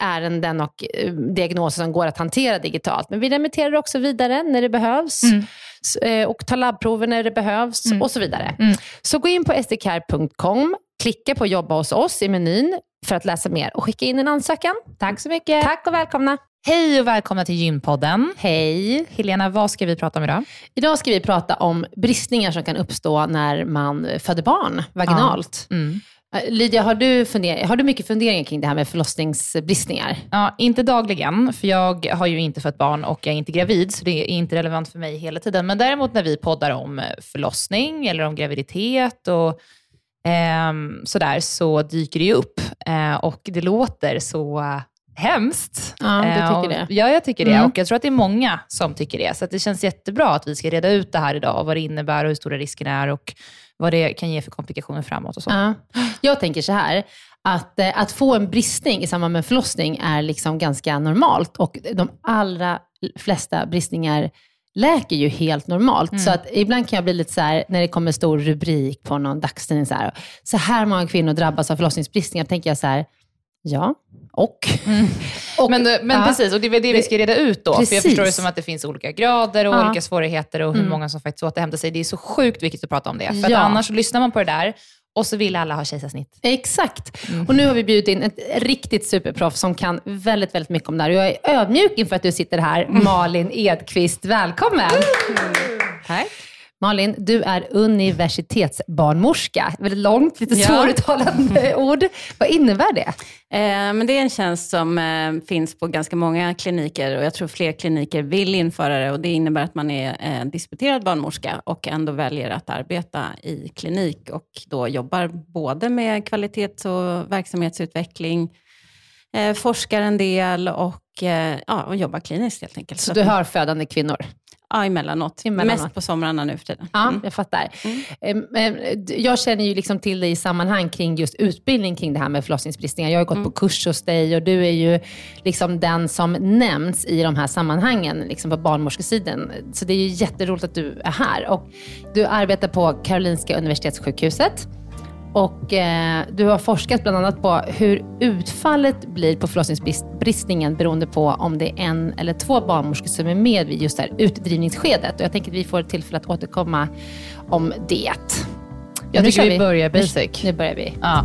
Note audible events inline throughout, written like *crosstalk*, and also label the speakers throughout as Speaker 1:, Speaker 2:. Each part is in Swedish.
Speaker 1: ärenden och eh, diagnoser som går att hantera digitalt. Men vi remitterar också vidare när det behövs mm. Eh, och tar labbprover när det behövs mm. och så vidare. Mm. Så gå in på sdcare.com, klicka på jobba hos oss i menyn för att läsa mer och skicka in en ansökan.
Speaker 2: Tack så mycket.
Speaker 1: Tack och välkomna.
Speaker 2: Hej och välkomna till Gynpodden.
Speaker 1: Hej.
Speaker 2: Helena, vad ska vi prata om idag?
Speaker 1: Idag ska vi prata om bristningar som kan uppstå när man föder barn vaginalt. Ja. Mm. Eh, Lydia, har du, funder- har du mycket funderingar kring det här med förlossningsbristningar?
Speaker 2: Ja, inte dagligen, för jag har ju inte fött barn och jag är inte gravid, så det är inte relevant för mig hela tiden. Men däremot när vi poddar om eh, förlossning eller om graviditet och eh, sådär, så dyker det ju upp. Eh, och det låter så eh, hemskt.
Speaker 1: Ja, du tycker eh, det?
Speaker 2: Ja, jag tycker det. Mm. Och jag tror att det är många som tycker det. Så det känns jättebra att vi ska reda ut det här idag, vad det innebär och hur stora riskerna är och vad det kan ge för komplikationer framåt och så.
Speaker 1: Ja. Jag tänker så här, att, eh, att få en bristning i samband med förlossning är liksom ganska normalt och de allra flesta bristningar läker ju helt normalt. Mm. Så att ibland kan jag bli lite så här, när det kommer stor rubrik på någon dagstidning, så här, så här många kvinnor drabbas av förlossningsbristningar, tänker jag så här, Ja, och. Mm. *laughs*
Speaker 2: och men men ja, precis, och det är det vi ska reda ut då. Precis. För jag förstår det som att det finns olika grader och ja. olika svårigheter och hur mm. många som faktiskt återhämtar sig. Det är så sjukt viktigt att prata om det. För ja. annars lyssnar man på det där och så vill alla ha kejsarsnitt.
Speaker 1: Exakt. Mm. Och nu har vi bjudit in ett riktigt superproffs som kan väldigt, väldigt mycket om det här. Jag är ödmjuk inför att du sitter här. *laughs* Malin Edqvist. Välkommen!
Speaker 2: Tack.
Speaker 1: Malin, du är universitetsbarnmorska. Väldigt långt, lite ja. svåruttalande *laughs* ord. Vad innebär det?
Speaker 3: Eh, men det är en tjänst som eh, finns på ganska många kliniker och jag tror fler kliniker vill införa det. Och det innebär att man är eh, disputerad barnmorska och ändå väljer att arbeta i klinik och då jobbar både med kvalitets och verksamhetsutveckling, eh, forskar en del och, eh, ja, och jobbar kliniskt helt enkelt.
Speaker 1: Så, Så du hör födande kvinnor?
Speaker 3: Ja, emellanåt.
Speaker 1: Emellanåt.
Speaker 3: Mest på somrarna nu för tiden.
Speaker 1: Ja,
Speaker 3: Mm.
Speaker 1: jag fattar. Em, d- Jag känner ju liksom till dig i sammanhang kring just utbildning kring det här med förlossningsbristningar. Jag har gått på kurs hos dig och du är ju liksom den som nämns i de här sammanhangen liksom på barnmorskesidan. Så det är ju jätteroligt att du är här. Och du arbetar på Karolinska Universitetssjukhuset. Och eh, du har forskat bland annat på hur utfallet blir på förlossningsbristningen beroende på om det är en eller två barnmorskor som är med vid just det här utdrivningsskedet. Och jag tänker att vi får tillfälle att återkomma om det. Ja,
Speaker 2: Jag
Speaker 1: nu
Speaker 2: tycker
Speaker 1: kör
Speaker 2: vi börjar basic.
Speaker 1: Nu börjar vi.
Speaker 2: Ja.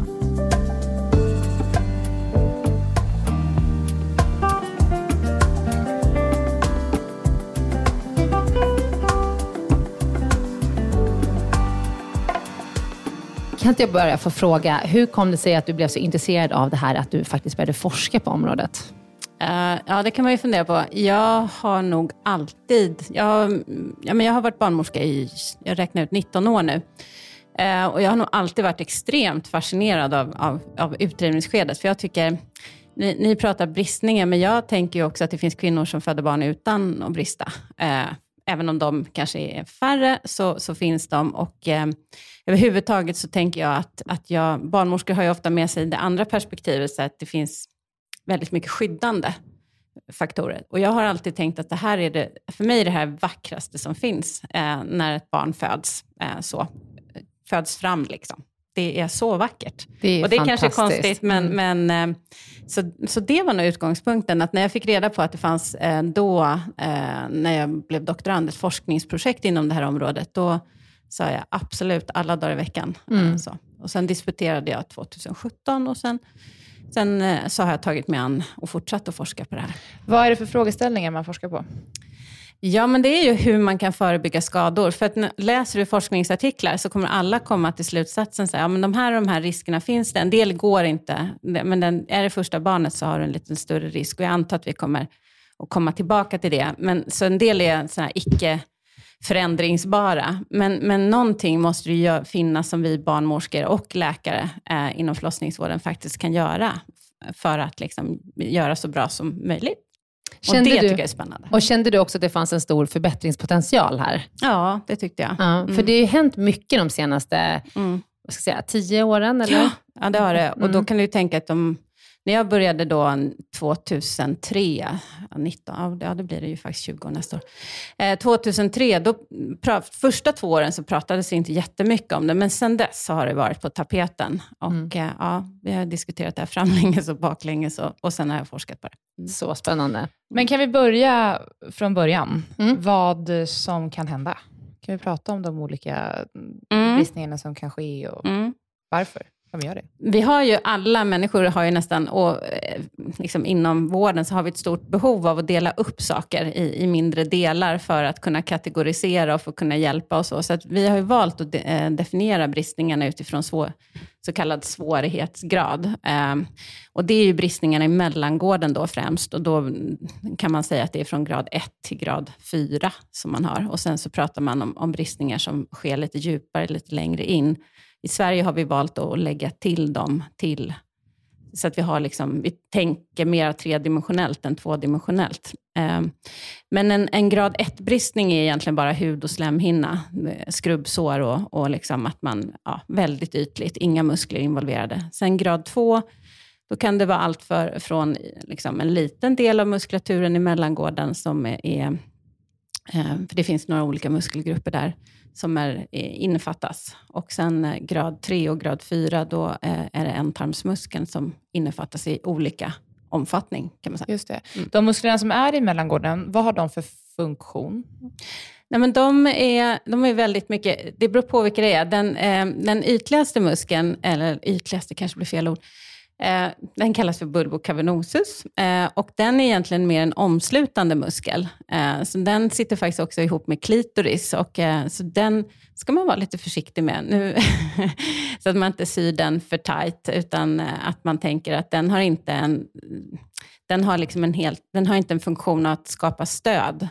Speaker 1: Kan inte jag börja få fråga, hur kom det sig att du blev så intresserad av det här att du faktiskt började forska på området?
Speaker 3: Uh, ja, det kan man ju fundera på. Jag har nog alltid... Jag, ja, men jag har varit barnmorska i, jag räknar ut, 19 år nu. Uh, och jag har nog alltid varit extremt fascinerad av, av, av utdrivningsskedet. För jag tycker, ni, ni pratar bristningar, men jag tänker ju också att det finns kvinnor som föder barn utan att brista. Uh, även om de kanske är färre, så, så finns de. Och, eh, överhuvudtaget så tänker jag att, att jag, barnmorskor har ju ofta med sig det andra perspektivet, så att det finns väldigt mycket skyddande faktorer. Och jag har alltid tänkt att det här är det, för mig är det här vackraste som finns eh, när ett barn föds, eh, så, föds fram. Liksom. Det är så vackert.
Speaker 1: Det är
Speaker 3: och det är kanske är konstigt, men,
Speaker 1: Mm.
Speaker 3: men eh, så, så det var nog utgångspunkten. Att när jag fick reda på att det fanns eh, då, eh, när jag blev doktorand, ett forskningsprojekt inom det här området, då sa jag absolut alla dagar i veckan.
Speaker 1: Mm.
Speaker 3: Så. Och sen disputerade jag 2017 och sen, sen så har jag tagit mig an och fortsatt att forska på det här.
Speaker 2: Vad är det för frågeställningar man forskar på?
Speaker 3: Ja, men det är ju hur man kan förebygga skador. För att läser du forskningsartiklar så kommer alla komma till slutsatsen att ja, men de här och de här riskerna finns det. En del går inte, men den, är det första barnet så har du en lite större risk. Och jag antar att vi kommer att komma tillbaka till det. Men, så en del är såna här icke förändringsbara. Men, men någonting måste det ju finnas som vi barnmorskor och läkare eh, inom förlossningsvården faktiskt kan göra för att liksom, göra så bra som möjligt. Och
Speaker 1: Kände
Speaker 3: det
Speaker 1: du-
Speaker 3: tycker jag är spännande.
Speaker 1: Och kände du också att det fanns en stor förbättringspotential här?
Speaker 3: Ja, det tyckte jag.
Speaker 1: Ja, För det har ju hänt mycket de senaste
Speaker 3: Mm.
Speaker 1: vad ska jag säga, tio åren, eller?
Speaker 3: Ja, ja, det har det. Och då
Speaker 1: Mm.
Speaker 3: kan du ju tänka att de, när jag började då 2003, ja, 19, ja, det- blir det ju faktiskt 20 år nästa år. Eh, 2003, då, pra, första två åren så pratades det inte jättemycket om det, men sen dess så har det varit på tapeten. Och
Speaker 1: Mm.
Speaker 3: eh, ja, vi har diskuterat det här framlänges och baklänges och, och sen har jag forskat på det.
Speaker 1: Så spännande.
Speaker 2: Men kan vi börja från början?
Speaker 1: Mm.
Speaker 2: Vad som kan hända? Kan vi prata om de olika
Speaker 3: Mm.
Speaker 2: bristningarna som kan ske och
Speaker 3: Mm.
Speaker 2: varför Ja, vi gör det?
Speaker 3: Vi har ju, alla människor har ju nästan, och eh, liksom inom vården så har vi ett stort behov av att dela upp saker i, i mindre delar för att kunna kategorisera och för att kunna hjälpa och så. Så att vi har ju valt att de, eh, definiera bristningarna utifrån svår, så kallad svårighetsgrad. Ehm, och det är ju bristningarna i mellangården då främst. Och då kan man säga att det är från grad 1 till grad 4 som man har. Och sen så pratar man om, om bristningar som sker lite djupare, lite längre in. I Sverige har vi valt att lägga till dem till, så att vi, har liksom, vi tänker mer tredimensionellt än tvådimensionellt. Ehm, men en, en grad 1-bristning är egentligen bara hud och slemhinna, eh, skrubbsår och, och liksom att man, ja, väldigt ytligt, inga muskler involverade. Sen grad 2, då kan det vara allt för, från liksom en liten del av muskulaturen i mellangården som är, är för det finns några olika muskelgrupper där, som är, eh, innefattas. Och sen eh, grad 3 och grad 4, då eh, är det ändtarmsmuskeln som innefattas i olika omfattning, kan man säga.
Speaker 2: Just det.
Speaker 3: Mm.
Speaker 2: De musklerna som är i mellangården, vad har de för funktion?
Speaker 3: Nej, men de, är, de är väldigt mycket, det beror på vilka det är. Den, eh, den ytligaste muskeln, eller ytligaste kanske blir fel ord, den kallas för bulbocavernosus. Eh, och den är egentligen mer en omslutande muskel. Eh, så den sitter faktiskt också ihop med klitoris. Och, eh, så den ska man vara lite försiktig med. Nu, *laughs* så att man inte syr den för tight, utan eh, att man tänker att den har inte en, den har liksom en, helt, den har inte en funktion att skapa stöd.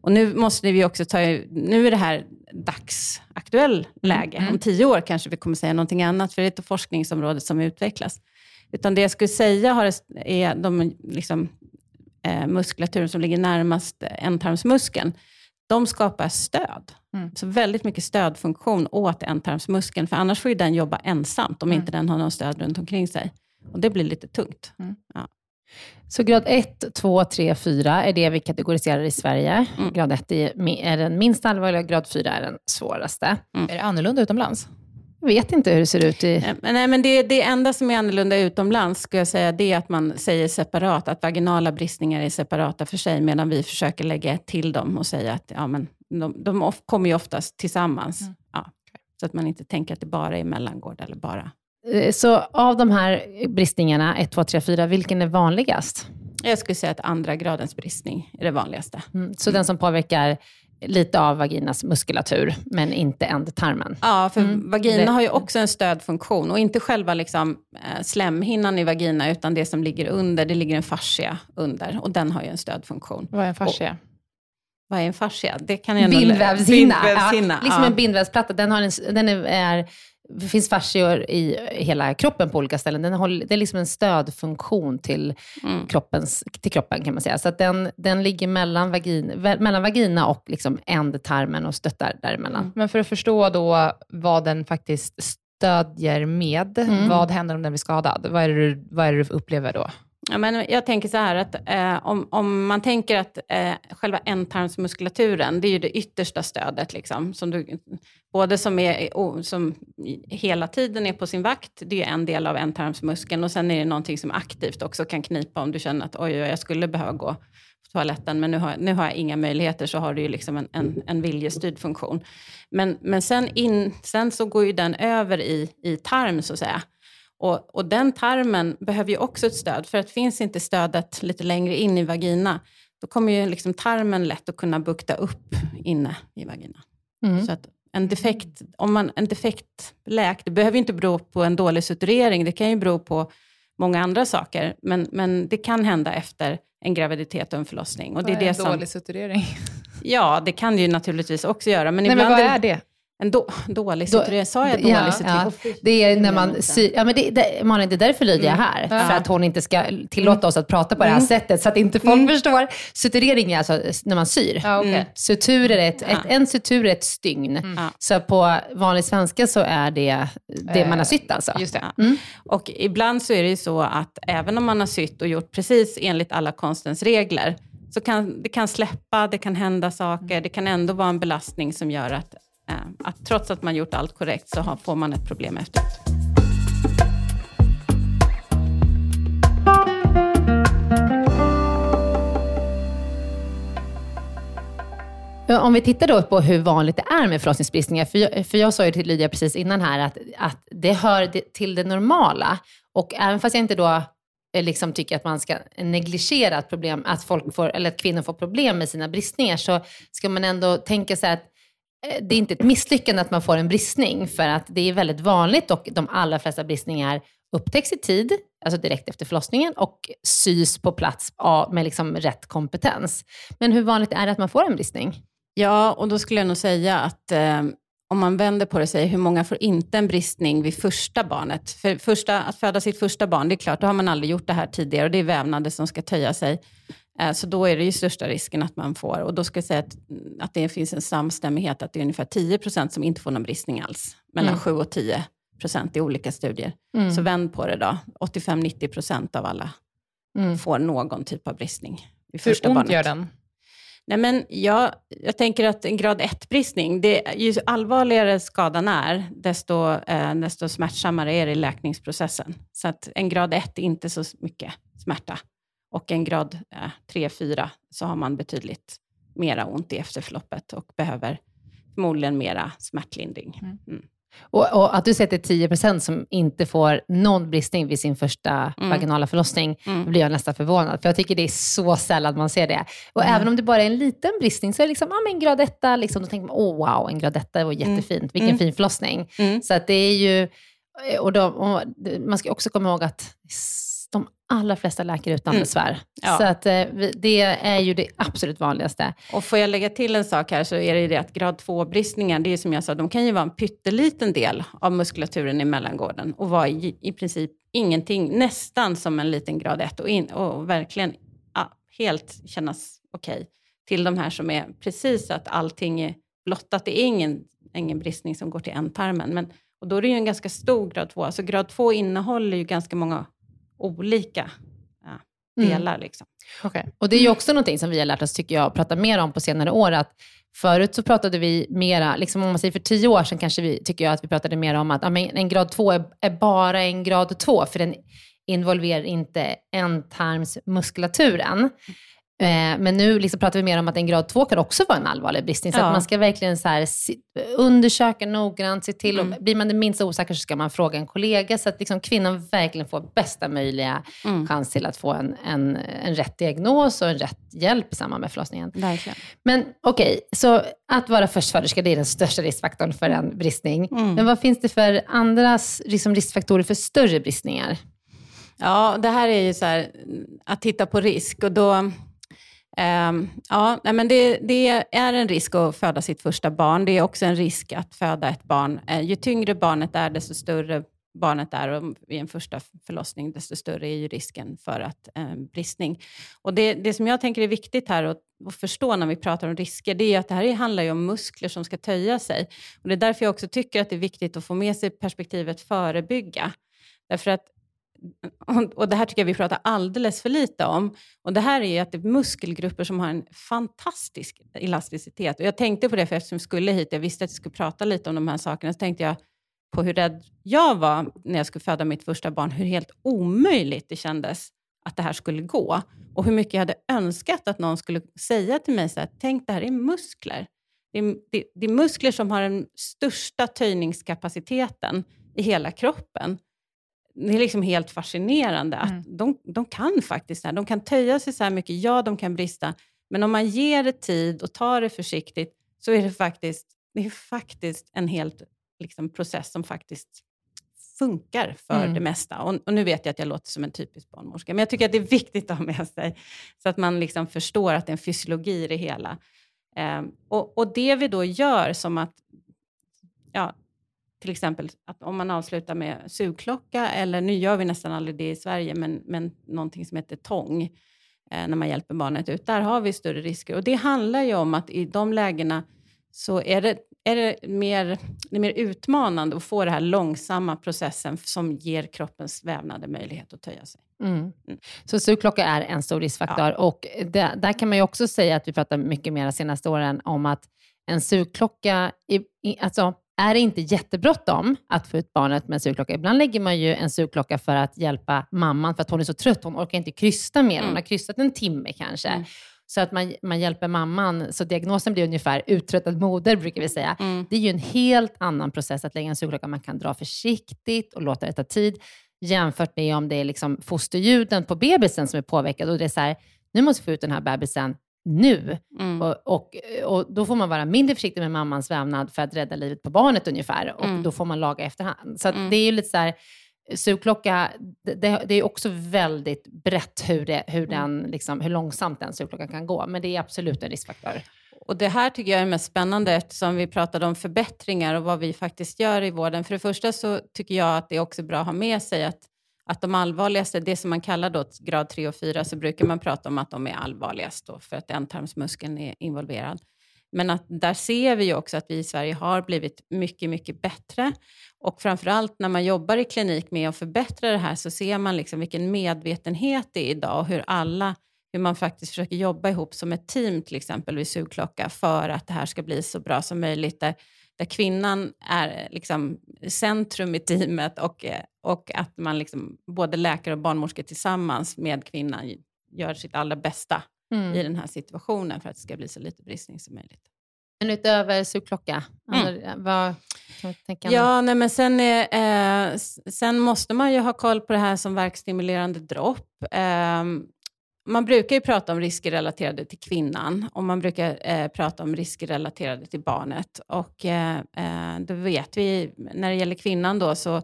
Speaker 3: Och nu måste vi också ta, nu är det här dagsaktuell läge.
Speaker 2: Mm.
Speaker 3: Om tio år kanske vi kommer säga någonting annat, för det är ett forskningsområde som utvecklas. Utan det jag skulle säga har, är de liksom, eh, muskulaturen som ligger närmast ändtarmsmuskeln. de skapar stöd.
Speaker 2: Mm.
Speaker 3: Så väldigt mycket stödfunktion åt ändtarmsmuskeln, för annars får ju den jobba ensamt om
Speaker 2: Mm.
Speaker 3: inte den har någon stöd runt omkring sig. Och det blir lite tungt.
Speaker 1: Så grad 1, 2, 3, 4 är det vi kategoriserar i Sverige.
Speaker 3: Mm.
Speaker 1: Grad 1 är, den minst allvarliga, grad 4 är den svåraste.
Speaker 2: Är det annorlunda utomlands?
Speaker 1: Vet inte hur det ser ut i...
Speaker 3: Nej, men det, det enda som är annorlunda utomlands, skulle jag säga, det är att man säger separat, att vaginala bristningar är separata för sig, medan vi försöker lägga till dem och säga att ja, men de, de of, kommer ju oftast tillsammans.
Speaker 2: Mm.
Speaker 3: Ja. Så att man inte tänker att det bara är mellangård eller bara.
Speaker 1: Eh, Så av de här bristningarna, 1, 2, 3, 4, vilken är vanligast?
Speaker 3: Jag skulle säga att andra gradens bristning är det vanligaste.
Speaker 1: Mm. Så den som påverkar lite av vaginas muskulatur, men inte ändtarmen.
Speaker 3: Ja, för
Speaker 1: Mm.
Speaker 3: vagina
Speaker 1: Det-
Speaker 3: har ju också en stödfunktion och inte själva liksom, eh, slemhinnan i vagina, utan det som ligger under, det ligger en fascia under och den har ju en stödfunktion.
Speaker 2: Vad är en fascia?
Speaker 3: Vad är en fascia? Det kan jag
Speaker 1: Bindvävshinna.
Speaker 3: Bindvävshinna,
Speaker 1: Ja, liksom
Speaker 3: ja.
Speaker 1: en bindvävsplatta. Den, har en, den är, är, det finns fascior i hela kroppen på olika ställen. Den håller, det är liksom en stödfunktion till,
Speaker 3: Mm.
Speaker 1: kroppens, till kroppen kan man säga. Så den, den ligger mellan, vagin, mellan vagina och liksom ändtarmen och stöttar däremellan.
Speaker 2: Men för att förstå då vad den faktiskt stödjer med,
Speaker 1: Mm.
Speaker 2: vad händer om den blir skadad? Vad är det vad är det du upplever då?
Speaker 3: Ja, men jag tänker så här att eh, om, om man tänker att eh, själva ändtarmsmuskulaturen, det är ju det yttersta stödet, liksom, som du, både som, är, som hela tiden är på sin vakt, det är en del av ändtarmsmuskeln, och sen är det någonting som aktivt också kan knipa om du känner att oj, oj, jag skulle behöva gå på toaletten, men nu har, nu har jag inga möjligheter, så har du ju liksom en, en, en viljestyrd funktion. Men, men sen, in, sen så går ju den över i, i tarm, så att säga. Och, och den tarmen behöver ju också ett stöd, för att finns inte stödet lite längre in i vagina, då kommer ju liksom tarmen lätt att kunna bukta upp inne i vagina.
Speaker 1: Mm.
Speaker 3: Så att en defekt, om man, en defekt läk, det behöver ju inte bero på en dålig suturering, det kan ju bero på många andra saker, men, men det kan hända efter en graviditet och en förlossning. Och det är det som,
Speaker 2: suturering?
Speaker 3: ja, det kan det ju naturligtvis också göra, men
Speaker 2: Nej, men vad är det?
Speaker 3: En då, dålig
Speaker 1: Då-
Speaker 3: suturering. Sa jag dålig
Speaker 1: Ja,
Speaker 3: suturering?
Speaker 1: ja. Det är när man syr, ja, men det, det, Malin, det är därför Lydia är här.
Speaker 2: Ja.
Speaker 1: För att hon inte ska tillåta oss att prata på det här
Speaker 3: Mm.
Speaker 1: sättet, så att inte folk förstår. Suturering är alltså när man syr.
Speaker 2: Ja, okej.
Speaker 3: Mm.
Speaker 1: Sutur är ett,
Speaker 3: Ja.
Speaker 1: ett, en sutur är ett stygn.
Speaker 2: Mm.
Speaker 1: Så på vanlig svenska så är det det
Speaker 2: Eh,
Speaker 1: man har sytt alltså.
Speaker 2: Just det.
Speaker 1: Mm.
Speaker 3: Och ibland så är det ju så att även om man har sytt och gjort precis enligt alla konstens regler, så kan det kan släppa, det kan hända saker, det kan ändå vara en belastning som gör att, eh, Eh, att trots att man gjort allt korrekt så får man ett problem efteråt.
Speaker 1: Om vi tittar då på hur vanligt det är med förlossningsbristningar, för jag, för jag sa ju till Lydia precis innan här att, att det hör till det normala. Och även fast jag inte då eh, liksom tycker att man ska negligera att, problem, att, folk får, eller att kvinnor får problem med sina bristningar, så ska man ändå tänka sig att Eh, det är inte ett misslyckande att man får en bristning, för att det är väldigt vanligt och de allra flesta bristningar upptäcks i tid, alltså direkt efter förlossningen, och sys på plats med liksom rätt kompetens. Men hur vanligt är det att man får en bristning?
Speaker 3: Ja, och då skulle jag nog säga att eh, om man vänder på det och säger hur många får inte en bristning vid första barnet? För första, att föda sitt första barn, det är klart, då har man aldrig gjort det här tidigare och det är vävnader som ska töja sig. Eh, så då är det ju största risken att man får. Och då ska jag säga att, att det finns en samstämmighet att det är ungefär 10 procent som inte får någon bristning alls. Mellan
Speaker 1: Mm.
Speaker 3: 7 och 10 procent i olika studier.
Speaker 1: Mm.
Speaker 3: Så vänd på det då. 85-90 procent av alla
Speaker 1: Mm.
Speaker 3: får någon typ av bristning. Vid
Speaker 2: Hur
Speaker 3: första
Speaker 2: ont
Speaker 3: barnet.
Speaker 2: gör den?
Speaker 3: Nej, men jag, jag tänker att en grad 1-bristning, det, ju allvarligare skadan är, desto, eh, desto smärtsammare är det i läkningsprocessen. Så att en grad 1 är inte så mycket smärta. Och en grad eh, 3-4 så har man betydligt mera ont i efterförloppet och behöver förmodligen mera smärtlindring.
Speaker 2: Mm.
Speaker 3: Mm.
Speaker 1: Och, och att du sätter 10% som inte får någon bristning vid sin första
Speaker 3: Mm.
Speaker 1: vaginala förlossning,
Speaker 3: Mm.
Speaker 1: då blir jag nästan förvånad. För jag tycker det är så sällan man ser det. Och
Speaker 3: Mm.
Speaker 1: även om det bara är en liten bristning, så är det liksom, ah, men grad etta, liksom, då tänker man, oh, wow, en grad etta var jättefint. Vilken
Speaker 3: Mm.
Speaker 1: fin förlossning.
Speaker 3: Mm.
Speaker 1: Så att det är ju, och, de, och man ska också komma ihåg att de allra flesta läker utan
Speaker 3: Mm.
Speaker 1: besvär.
Speaker 3: Ja.
Speaker 1: Så att eh, det är ju det absolut vanligaste.
Speaker 3: Och får jag lägga till en sak här så är det ju det att grad 2-bristningar, det är som jag sa, de kan ju vara en pytteliten del av muskulaturen i mellangården och vara i, i princip ingenting, nästan som en liten grad 1 och, in, och verkligen ja, helt kännas okej. till de här som är precis att allting är blottat. Det är ingen, ingen bristning som går till ändtarmen. Men, och då är det ju en ganska stor grad 2. Alltså grad 2 innehåller ju ganska många olika ja, delar. Mm. Liksom.
Speaker 1: Okay. Och det är ju också någonting som vi har lärt oss, tycker jag, prata mer om på senare år. Att förut så pratade vi mera, liksom om man säger för tio år sedan kanske vi, tycker jag att vi pratade mer om att ja, en grad 2 är, är, bara en grad 2, för den involverar inte ändtarmsmuskulaturen. Eh, men nu liksom pratar vi mer om att en grad 2 kan också vara en allvarlig bristning. Så ja. att man ska verkligen så här, undersöka noggrant, se till. Mm. Och blir man det minsta osäker så ska man fråga en kollega så att liksom kvinnan verkligen får bästa möjliga mm. chans till att få en, en, en rätt diagnos och en rätt hjälp i samband med förlossningen.
Speaker 3: Verkligen.
Speaker 1: Men okej, okay, så att vara förstföderska det är den största riskfaktorn för en bristning. Mm. Men vad finns det för andra liksom, riskfaktorer för större bristningar?
Speaker 3: Ja, det här är ju så här, att titta på risk och då Ehm, ja, men det, det, är en risk att föda sitt första barn. Det är också en risk att föda ett barn. Eh, ju tyngre barnet är, desto större barnet är och vid en första förlossning, desto större är ju risken för att eh, bristning. Och det, det som jag tänker är viktigt här att, att förstå när vi pratar om risker, det är att det här handlar ju om muskler som ska töja sig. Och det är därför jag också tycker att det är viktigt att få med sig perspektivet förebygga. Därför att *laughs* och det här tycker jag vi pratar alldeles för lite om. Och det här är ju att det är muskelgrupper som har en fantastisk elasticitet. Och jag tänkte på det för eftersom jag skulle hit, jag visste att jag skulle prata lite om de här sakerna, så tänkte jag på hur rädd jag var när jag skulle föda mitt första barn, hur helt omöjligt det kändes att det här skulle gå. Och hur mycket jag hade önskat att någon skulle säga till mig så här, tänk det här är muskler. Det är, det, det är muskler som har den största töjningskapaciteten i hela kroppen det är liksom helt fascinerande att mm. de, de kan faktiskt det här. De kan töja sig så här mycket, ja de kan brista, men om man ger det tid och tar det försiktigt så är det faktiskt, det är faktiskt en helt liksom, process som faktiskt funkar för mm. det mesta. Och, och, nu vet jag att jag låter som en typisk barnmorska, men jag tycker att det är viktigt att ha med sig, så att man liksom förstår att det är en fysiologi i det hela. Um, och, och, det vi då gör som att ja, till exempel att om man avslutar med sugklocka, eller nu gör vi nästan aldrig det i Sverige, men, men någonting som heter tång, eh, när man hjälper barnet ut, där har vi större risker. Och det handlar ju om att i de lägena så är det, är det, mer, det är mer utmanande att få den här långsamma processen som ger kroppens vävnader möjlighet att töja sig.
Speaker 1: Mm. Mm. Så sugklocka är en stor riskfaktor. Ja. Och det, där kan man ju också säga att vi pratar mycket mer de senaste åren om att en sugklocka, alltså är det inte jättebråttom att få ut barnet med en sugklocka. Ibland lägger man ju en sugklocka för att hjälpa mamman, för att hon är så trött. Hon orkar inte krysta mer. Hon mm. har krystat en timme kanske. Mm. Så att man, man hjälper mamman. Så diagnosen blir ungefär uttröttad moder, brukar vi säga. Mm. Det är ju en helt annan process att lägga en sugklocka. Man kan dra försiktigt och låta det ta tid, jämfört med om det är liksom fosterljuden på bebisen som är påverkad. Och det är så här, nu måste vi få ut den här bebisen nu. Mm. Och, och, och, då får man vara mindre försiktig med mammans vävnad för att rädda livet på barnet ungefär. Och mm. då får man laga efterhand. Så mm. det är ju lite så här, sugklocka, det, det, är också väldigt brett hur, det, hur, mm. den, liksom, hur långsamt den sugklockan kan gå. Men det är absolut en riskfaktor.
Speaker 3: Och Det här tycker jag är mest spännande eftersom vi pratade om förbättringar och vad vi faktiskt gör i vården. För det första så tycker jag att det är också bra att ha med sig att att de allvarligaste, det som man kallar då grad 3 och 4, så brukar man prata om att de är allvarligast då, för att ändtarmsmuskeln är involverad. Men att där ser vi också att vi i Sverige har blivit mycket, mycket bättre. Och framförallt när man jobbar i klinik med att förbättra det här så ser man liksom vilken medvetenhet det är idag och hur alla hur man faktiskt försöker jobba ihop som ett team, till exempel vid sugklocka, för att det här ska bli så bra som möjligt. Där där kvinnan är liksom centrum i teamet och, eh, och att man liksom, både läkare och barnmorskor tillsammans med kvinnan gör sitt allra bästa mm. i den här situationen för att det ska bli så lite bristning som möjligt.
Speaker 1: Men utöver sugklocka, mm. vad kan tänka
Speaker 3: Ja, nej, men sen, är, eh, sen måste man ju ha koll på det här som verkstimulerande dropp. Eh, man brukar ju prata om risker relaterade till kvinnan och man brukar eh, prata om risker relaterade till barnet. Och eh, eh då vet vi, när det gäller kvinnan då, så,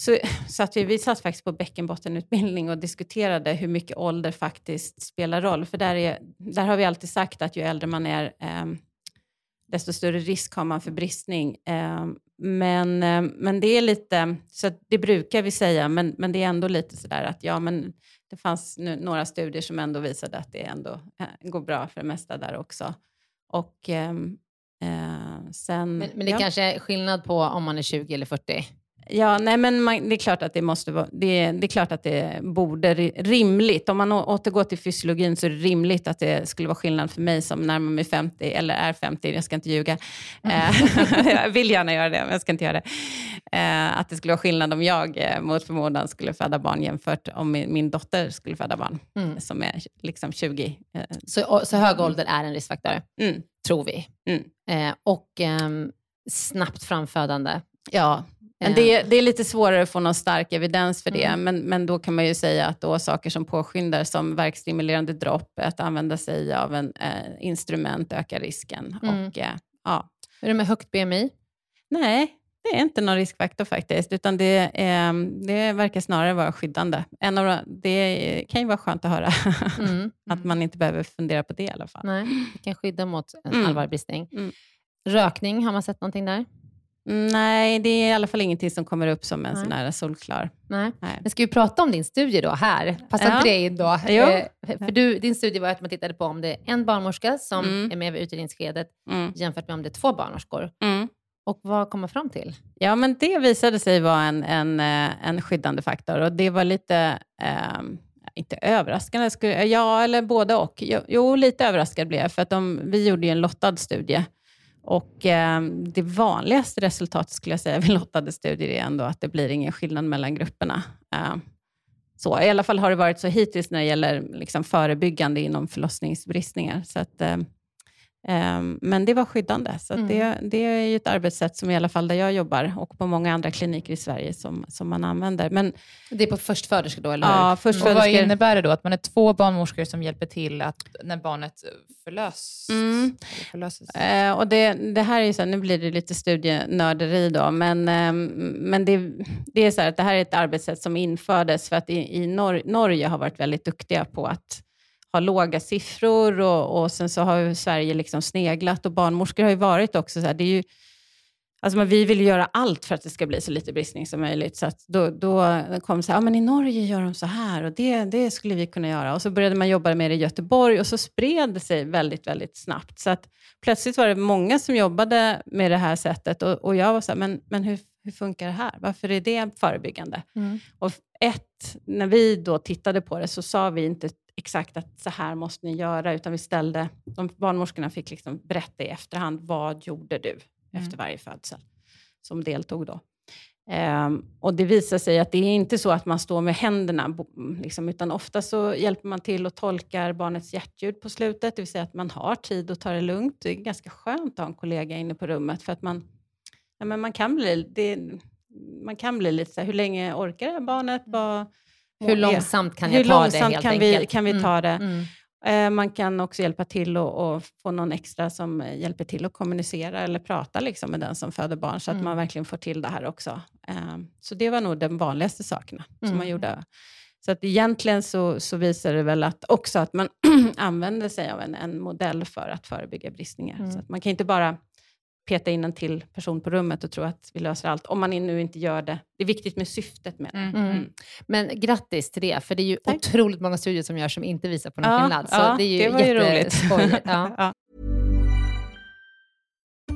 Speaker 3: så *clears throat* satt vi, vi satt faktiskt på bäckenbottenutbildning och diskuterade hur mycket ålder faktiskt spelar roll. För där, är, där har vi alltid sagt att ju äldre man är, eh, desto större risk har man för bristning. Eh, men, eh, men det är lite, så det brukar vi säga, men, men det är ändå lite sådär att ja, men det fanns nu, några studier som ändå visade att det ändå eh, går bra för det mesta där också. Och ehm, eh, sen...
Speaker 1: Men, men det
Speaker 3: ja.
Speaker 1: kanske är skillnad på om man är 20 eller 40?
Speaker 3: Ja, nej, men man, det är klart att det måste vara, det, det är klart att det borde ri- rimligt, om man återgår till fysiologin så är det rimligt att det skulle vara skillnad för mig som närmar mig 50, eller är 50, jag ska inte ljuga. Eh, *laughs* jag vill gärna göra det, men jag ska inte göra det. Eh, att det skulle vara skillnad om jag eh, mot förmodan skulle föda barn jämfört om min, min dotter skulle föda barn,
Speaker 1: Mm.
Speaker 3: som är liksom 20. Eh,
Speaker 1: Så, så hög ålder är en riskfaktor,
Speaker 3: mm,
Speaker 1: tror vi.
Speaker 3: Mm.
Speaker 1: Och ehm, snabbt framfödande.
Speaker 3: Ja, men
Speaker 1: Eh.
Speaker 3: det, det är lite svårare att få någon stark evidens för det.
Speaker 1: Mm.
Speaker 3: Men, men då kan man ju säga att då saker som påskyndar, som verkstimulerande dropp, att använda sig av en eh, instrument ökar risken.
Speaker 1: Mm.
Speaker 3: Och, eh, ja.
Speaker 1: Är det med högt BMI?
Speaker 3: Nej, det är inte någon riskfaktor faktiskt, utan det, eh, det verkar snarare vara skyddande. En av, de- det kan ju vara skönt att höra, *laughs*
Speaker 1: Mm.
Speaker 3: att man inte behöver fundera på det i alla fall.
Speaker 1: Nej, det kan skydda mot en
Speaker 3: Mm.
Speaker 1: allvarlig bristning.
Speaker 3: Mm.
Speaker 1: Rökning, har man sett någonting där?
Speaker 3: Mm, Nej, det är i alla fall ingenting som kommer upp som en
Speaker 1: Nej.
Speaker 3: sån här solklar.
Speaker 1: Nej.
Speaker 3: Nej.
Speaker 1: Men ska vi prata om din studie då, här? Passar
Speaker 3: Ja.
Speaker 1: inte det in då?
Speaker 3: Jo.
Speaker 1: Eh, För du, din studie var att man tittade på om det är en barnmorska som
Speaker 3: Mm.
Speaker 1: är med vid utredningsskedet
Speaker 3: Mm.
Speaker 1: jämfört med om det är två barnmorskor.
Speaker 3: Mm.
Speaker 1: Och vad kom man fram till?
Speaker 3: Ja, men det visade sig vara en, en, eh, en skyddande faktor och det var lite, ehm, inte överraskande, skulle, ja eller både och. Jo, jo, lite överraskad blev jag för att de, vi gjorde ju en lottad studie och eh, det vanligaste resultatet skulle jag säga vid lottade studier är ändå att det blir ingen skillnad mellan grupperna. Eh, så, I alla fall har det varit så hittills när det gäller liksom förebyggande inom förlossningsbristningar. Så att, eh, men det var skyddande. Så
Speaker 1: Mm.
Speaker 3: det, det är ett arbetssätt som i alla fall där jag jobbar och på många andra kliniker i Sverige som, som man använder. Men
Speaker 1: Det är på förstföderskor då, eller
Speaker 3: ja,
Speaker 2: Och
Speaker 3: först
Speaker 2: vad innebär det då? Att man är två barnmorskor som hjälper till att när barnet förlös,
Speaker 3: Mm.
Speaker 2: förlöses?
Speaker 3: Eh, och det, det här är så här, nu blir det lite studienörderi då, men, ehm, men det, det är så här att det här är ett arbetssätt som infördes för att i, i Nor- Norge har varit väldigt duktiga på att ha låga siffror och, och sen så har Sverige liksom sneglat och barnmorskor har ju varit också så här, det är ju Alltså men vi vill göra allt för att det ska bli så lite bristning som möjligt. Så då, då kom det så här, ja, men i Norge gör de så här och det, det skulle vi kunna göra. Och så började man jobba med det i Göteborg och så spred det sig väldigt, väldigt snabbt. Så att plötsligt var det många som jobbade med det här sättet och, och jag var så här, men, men hur, hur funkar det här? Varför är det förebyggande?
Speaker 1: Mm.
Speaker 3: Och ett, när vi då tittade på det så sa vi inte exakt att så här måste ni göra, utan vi ställde, de barnmorskorna fick liksom berätta i efterhand, vad gjorde du efter varje födsel som deltog då. Ehm, och det visar sig att det är inte så att man står med händerna, liksom, utan ofta så hjälper man till och tolkar barnets hjärtljud på slutet, det vill säga att man har tid att ta det lugnt. Det är ganska skönt att ha en kollega inne på rummet, för att man, ja, men man, kan, bli, det, man kan bli lite så här, hur länge orkar det här barnet? Vad,
Speaker 1: Hur långsamt kan
Speaker 3: hur
Speaker 1: jag ta det helt
Speaker 3: kan vi,
Speaker 1: enkelt?
Speaker 3: kan vi
Speaker 1: Mm.
Speaker 3: ta det?
Speaker 1: Mm.
Speaker 3: Eh, Man kan också hjälpa till och, och få någon extra som hjälper till att kommunicera eller prata liksom med den som föder barn, så att
Speaker 1: Mm.
Speaker 3: man verkligen får till det här också. Eh, Så det var nog de vanligaste sakerna som
Speaker 1: Mm.
Speaker 3: man gjorde. Så att egentligen så, så visar det väl att också att man *clears throat* använder sig av en, en modell för att förebygga bristningar.
Speaker 1: Mm.
Speaker 3: Så att man kan inte bara peta in en till person på rummet och tro att vi löser allt, om man nu inte gör det. Det är viktigt med syftet med det.
Speaker 2: Mm.
Speaker 1: Mm. Men grattis till det, för det är ju
Speaker 3: Tack.
Speaker 1: otroligt många studier som görs som inte visar på någon
Speaker 3: Ja,
Speaker 1: skillnad. Så
Speaker 3: ja,
Speaker 1: det är ju
Speaker 3: det var ju roligt. *laughs*
Speaker 1: Ja.
Speaker 3: Ja.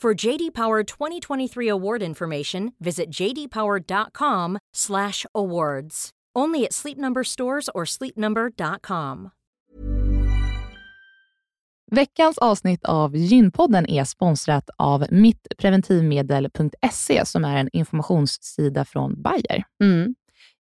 Speaker 4: For JD Power 2023 award information, visit jdpower.com/awards. Only at Sleep Number stores or sleepnumber.com.
Speaker 2: Veckans avsnitt av Gynpodden är sponsrat av mittpreventivmedel.se som är en informationssida från Bayer.
Speaker 1: Mm.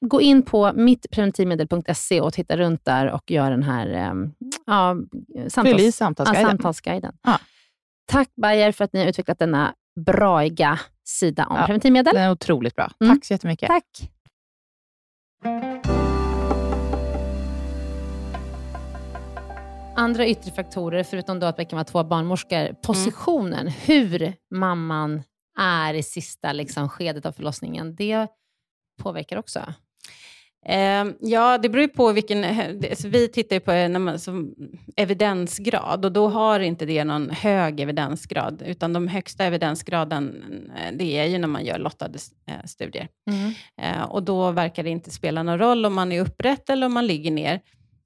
Speaker 1: gå in på mittpreventivmedel.se och titta runt där och gör den här eh, ja,
Speaker 2: i
Speaker 1: samtals, ja,
Speaker 2: samtalsguiden.
Speaker 1: samtalsguiden.
Speaker 2: Ja.
Speaker 1: Tack Bayer för att ni har utvecklat denna braiga sida om
Speaker 2: Ja.
Speaker 1: preventivmedel.
Speaker 2: Den är otroligt bra.
Speaker 1: Mm.
Speaker 2: Tack så jättemycket.
Speaker 1: Tack. Andra yttre faktorer, förutom då att vi kan vara två barnmorskor, positionen, hur mamman är i sista liksom, skedet av förlossningen, det påverkar också.
Speaker 3: Eh, ja, det beror ju på vilken... det- Alltså vi tittar ju på eh, man, som evidensgrad och då har inte det någon hög evidensgrad, utan de högsta evidensgraden eh, det är ju när man gör lottade eh, studier. Eh, och då verkar det inte spela någon roll om man är upprätt eller om man ligger ner.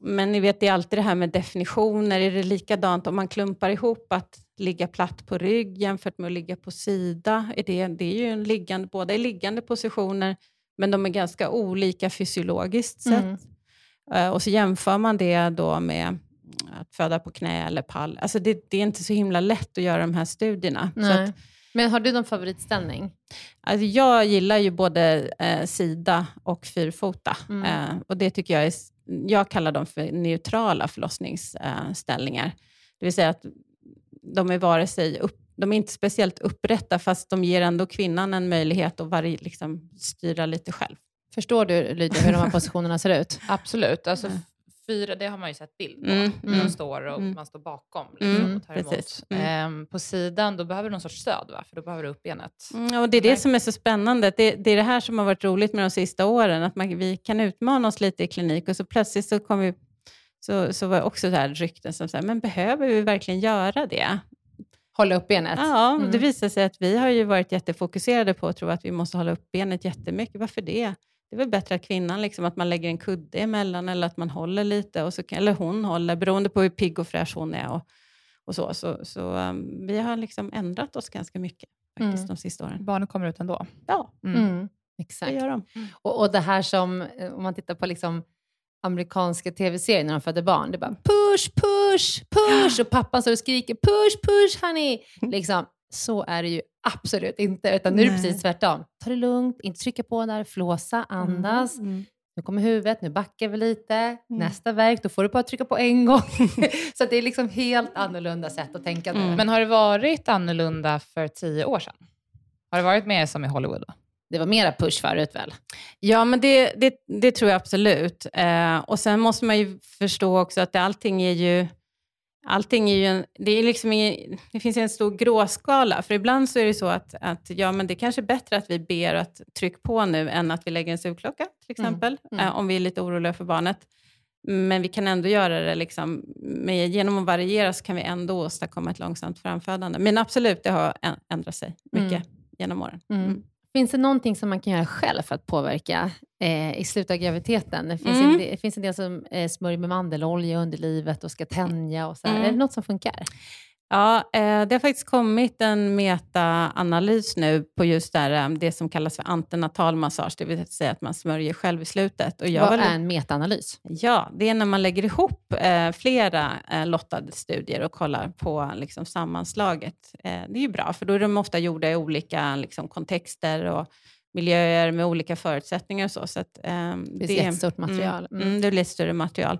Speaker 3: Men ni vet, det är alltid det här med definitioner. Är det likadant om man klumpar ihop att ligga platt på rygg jämfört med att ligga på sida? Är det, det är ju en liggande, båda är liggande positioner, men de är ganska olika fysiologiskt sett.
Speaker 1: Mm.
Speaker 3: Eh, och så jämför man det då med att föda på knä eller pall. Alltså det, det är inte så himla lätt att göra de här studierna. Att,
Speaker 1: Men har du någon favoritställning?
Speaker 3: Alltså jag gillar ju både eh, sida och fyrfota.
Speaker 1: Mm.
Speaker 3: Eh, och det tycker jag är, jag kallar dem för neutrala förlossningsställningar. det vill säga att de är vare sig upp, de är inte speciellt upprätta, fast de ger ändå kvinnan en möjlighet att vari, liksom, styra lite själv.
Speaker 1: Förstår du Lydia hur de här positionerna ser ut? *laughs*
Speaker 2: Absolut. Alltså,
Speaker 3: Mm.
Speaker 2: fyra, det har man ju sett bild på.
Speaker 3: Mm,
Speaker 2: Hur de
Speaker 3: mm.
Speaker 2: står och
Speaker 3: Mm.
Speaker 2: man står bakom
Speaker 3: Mm,
Speaker 2: liksom, och tar
Speaker 3: precis.
Speaker 2: emot.
Speaker 3: Mm.
Speaker 2: Ehm, på sidan, då behöver du någon sorts stöd, va? för då behöver du upp benet.
Speaker 3: Mm, och det är det som är så spännande. Det, det är det här som har varit roligt med de sista åren, att man, vi kan utmana oss lite i klinik och så plötsligt så kom vi så, så var det också så här rykten som säger, men behöver vi verkligen göra det?
Speaker 1: Hålla upp benet?
Speaker 3: Ja,
Speaker 1: Mm.
Speaker 3: det visar sig att vi har ju varit jättefokuserade på att tro att vi måste hålla upp benet jättemycket. Varför det? Det är väl bättre att kvinnan, liksom, att man lägger en kudde emellan eller att man håller lite, och så eller hon håller, beroende på hur pigg och fräsch hon är. Och, och så så, så um, vi har liksom ändrat oss ganska mycket faktiskt
Speaker 1: Mm.
Speaker 3: de sista åren.
Speaker 2: Barnen kommer ut ändå.
Speaker 3: Ja,
Speaker 1: Mm.
Speaker 3: det
Speaker 1: Exakt.
Speaker 3: gör de.
Speaker 1: Och, och det här som, eh, om man tittar på liksom amerikanska tv-serier när de föder barn, det är bara push, push, push och pappan står och skriker push, push honey. Liksom, så är det ju absolut inte, utan nu är det precis tvärtom. Ta det lugnt, inte trycka på där, flåsa, andas.
Speaker 3: Mm.
Speaker 1: Nu kommer huvudet, nu backar vi lite. Nästa verk, då får du bara trycka på en gång. *laughs* så det är liksom helt annorlunda sätt att tänka.
Speaker 3: Mm.
Speaker 2: Men har det varit annorlunda för tio år sedan? Har det varit mer som i Hollywood? Då?
Speaker 1: Det var mera push förut väl?
Speaker 3: Ja, men det, det, det tror jag absolut. Eh, och sen måste man ju förstå också att det, allting är ju... allting är ju en, det, är liksom ingen, det finns en stor gråskala. För ibland så är det så att, att ja, men det kanske är bättre att vi ber att tryck på nu än att vi lägger en sugklocka till
Speaker 1: Mm.
Speaker 3: exempel.
Speaker 1: Mm.
Speaker 3: Eh, om vi är lite oroliga för barnet. Men vi kan ändå göra det, liksom, med, genom att variera så kan vi ändå åstadkomma ett långsamt framfödande. Men absolut, det har ändrat sig mycket
Speaker 1: Mm.
Speaker 3: genom åren.
Speaker 1: Finns det någonting som man kan göra själv för att påverka eh, i slutet av graviditeten? Det finns,
Speaker 3: Mm.
Speaker 1: en, det finns en del som eh, smörjer med mandelolja under livet och ska tänja. Och så.
Speaker 3: Mm.
Speaker 1: Är det något som funkar?
Speaker 3: Ja, eh, det har faktiskt kommit en metaanalys nu på just det, eh, det som kallas för antenatal massage, det vill säga att man smörjer själv i slutet. Och jag
Speaker 1: Vad
Speaker 3: var
Speaker 1: är en metaanalys?
Speaker 3: Ja, det är när man lägger ihop eh, flera lottade studier och kollar på liksom, sammanslaget. Det är ju bra, för då är de ofta gjorda i olika liksom, kontexter och miljöer med olika förutsättningar och så. så att, eh,
Speaker 1: Det är ett material.
Speaker 3: Mm,
Speaker 1: Mm.
Speaker 3: mm, det blir ett större material.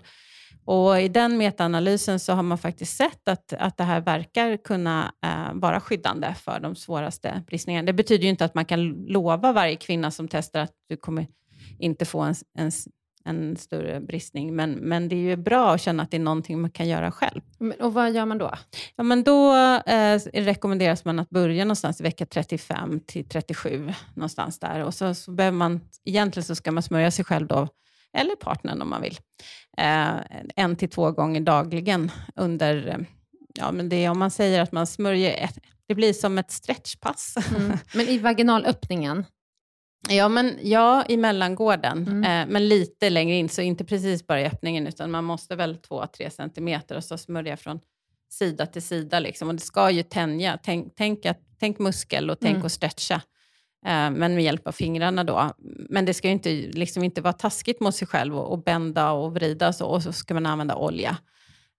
Speaker 3: Och I den metaanalysen så har man faktiskt sett att, att det här verkar kunna eh, vara skyddande för de svåraste bristningarna. Det betyder ju inte att man kan lova varje kvinna som testar att du kommer inte få en, en, en större bristning, men, men det är ju bra att känna att det är någonting man kan göra själv.
Speaker 1: Men, och vad gör man då?
Speaker 3: Ja, men då eh, rekommenderas man att börja någonstans i vecka 35 till 37, någonstans där. Och så, så behöver man, egentligen så ska man smörja sig själv då, eller partnern om man vill, eh, en till två gånger dagligen under, ja men det är om man säger att man smörjer, ett, det blir som ett stretchpass.
Speaker 1: Mm. *laughs* Men i vaginalöppningen?
Speaker 3: Ja, men, ja, i mellangården,
Speaker 1: Mm.
Speaker 3: eh, men lite längre in, så inte precis bara i öppningen, utan man måste väl 2-3 centimeter och så smörja från sida till sida. Liksom. Och det ska ju tänja. Tänk, tänk, att, tänk muskel och tänk
Speaker 1: Mm.
Speaker 3: att stretcha, men med hjälp av fingrarna då. Men det ska ju inte, liksom inte vara taskigt mot sig själv och, och bända och vrida så, och så ska man använda olja.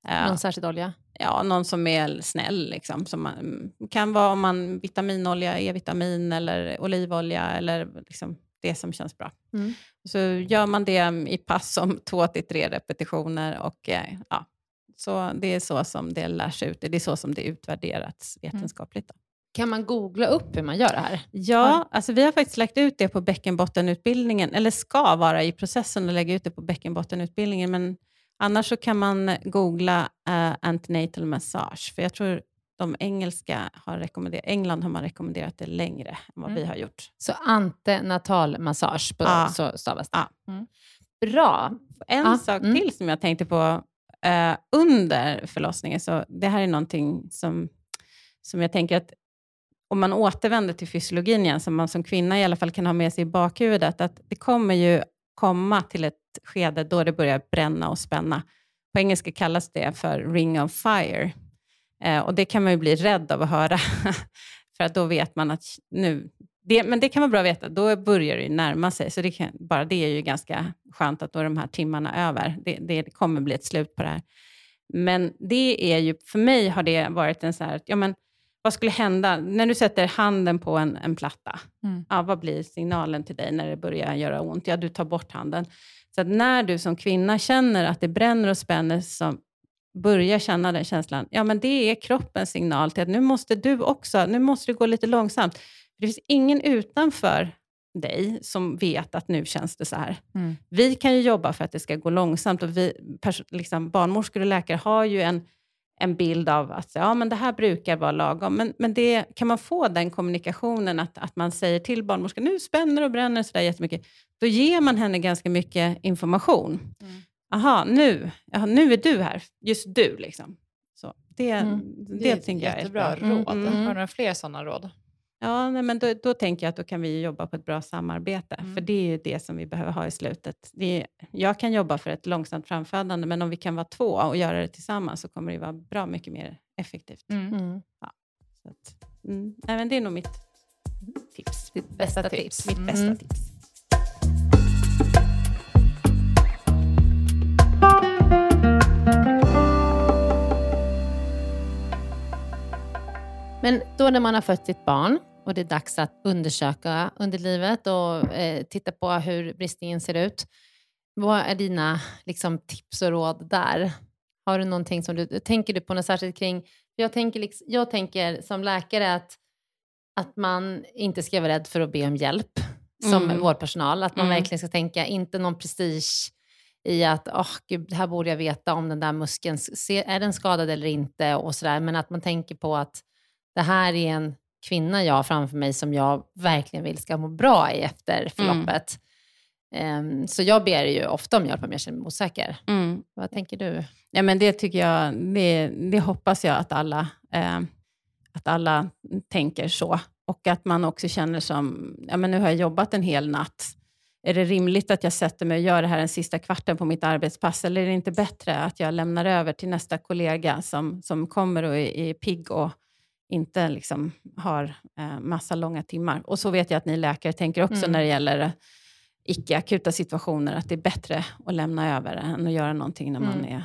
Speaker 3: Eh,
Speaker 1: Någon särskild olja?
Speaker 3: ja, någon som är snäll. Liksom, som man, kan vara om man vitaminolja, E-vitamin eller olivolja eller liksom det som känns bra.
Speaker 1: Mm.
Speaker 3: Så gör man det i pass om *laughs* två till tre repetitioner och eh, ja, så det är så som det lärs ut. Det är så som det utvärderats vetenskapligt. Då.
Speaker 1: Kan man googla upp hur man gör det här?
Speaker 3: Ja, alltså vi har faktiskt lagt ut det på bäckenbottenutbildningen, eller ska vara i processen att lägga ut det på bäckenbottenutbildningen, men annars så kan man googla uh, antenatal massage, för jag tror de engelska har rekommenderat, England har man rekommenderat det längre än vad
Speaker 1: Mm.
Speaker 3: vi har gjort.
Speaker 1: Så antenatal massage, på,
Speaker 3: Ja.
Speaker 1: så stavas det.
Speaker 3: Ja.
Speaker 1: Mm. Bra.
Speaker 3: En
Speaker 1: Ja,
Speaker 3: sak
Speaker 1: mm.
Speaker 3: till som jag tänkte på eh, under förlossningen, så det här är någonting som, som jag tänker att om man återvänder till fysiologin igen, som man som kvinna i alla fall kan ha med sig i bakhuvudet, att det kommer ju komma till ett skede då det börjar bränna och spänna. På engelska kallas det för ring of fire. Eh, och det kan man ju bli rädd av att höra, *laughs* för att då vet man att nu... Det, men det kan vara bra att veta, då börjar det ju närma sig. Så det kan, bara det är ju ganska skönt att då är de här timmarna över. Det, det kommer bli ett slut på det här. Men det är ju, för mig har det varit en så här, ja men vad skulle hända när du sätter handen på en, en platta?
Speaker 2: Mm.
Speaker 3: Ja, vad blir signalen till dig när det börjar göra ont? Ja, du tar bort handen. Så när du som kvinna känner att det bränner och spänner, som börjar känna den känslan, ja men det är kroppens signal till att nu måste du också, nu måste det gå lite långsamt. Det finns ingen utanför dig som vet att nu känns det så här.
Speaker 2: Mm.
Speaker 3: Vi kan ju jobba för att det ska gå långsamt och vi, liksom, barnmorskor och läkare har ju en, en bild av att ja, men det här brukar vara lagom. Men, men det, kan man få den kommunikationen att, att man säger till barnmorskan, nu spänner och bränner sådär jättemycket, då ger man henne ganska mycket information.
Speaker 2: Mm.
Speaker 3: Aha, nu, aha, nu är du här, just du. Liksom. Så det,
Speaker 1: Mm.
Speaker 3: det,
Speaker 2: är ett
Speaker 3: tycker jag är ett bra
Speaker 2: råd.
Speaker 3: Mm.
Speaker 2: Har du några fler sådana råd?
Speaker 3: Ja, nej, men då, då tänker jag att då kan vi jobba på ett bra samarbete.
Speaker 2: Mm.
Speaker 3: För det är ju det som vi behöver ha i slutet. Det är, jag kan jobba för ett långsamt framfödande, men om vi kan vara två och göra det tillsammans så kommer det vara bra mycket mer effektivt.
Speaker 2: Mm.
Speaker 1: Mm.
Speaker 3: Så att, mm, nej, men det är nog mitt tips.
Speaker 1: Ditt bästa tips.
Speaker 3: Mitt bästa
Speaker 1: Mm.
Speaker 3: tips.
Speaker 1: Men då när man har fött sitt barn och det är dags att undersöka underlivet och eh, titta på hur bristningen ser ut. Vad är dina liksom, tips och råd där? Har du någonting som du, tänker du på något särskilt kring? Jag tänker, liksom, jag tänker som läkare att, att man inte ska vara rädd för att be om hjälp som
Speaker 3: Mm.
Speaker 1: vårdpersonal. Att man
Speaker 3: Mm.
Speaker 1: verkligen ska tänka, inte någon prestige i att oh, gud, här borde jag veta om den där muskeln, är den skadad eller inte och sådär. Men att man tänker på att det här är en kvinna jag har framför mig som jag verkligen vill ska må bra i efter förloppet. Um, så jag ber ju ofta om hjälp om jag känner mig osäker.
Speaker 3: Mm.
Speaker 1: Vad tänker du?
Speaker 3: Ja, men det tycker jag, det, det hoppas jag att alla, eh, att alla tänker så. Och att man också känner som, ja men nu har jag jobbat en hel natt. Är det rimligt att jag sätter mig och gör det här den sista kvarten på mitt arbetspass? Eller är det inte bättre att jag lämnar över till nästa kollega som, som kommer och är, är pigg och inte liksom har eh, massa långa timmar? Och så vet jag att ni läkare tänker också
Speaker 1: Mm.
Speaker 3: när det gäller icke-akuta situationer, att det är bättre att lämna över än att göra någonting när man är,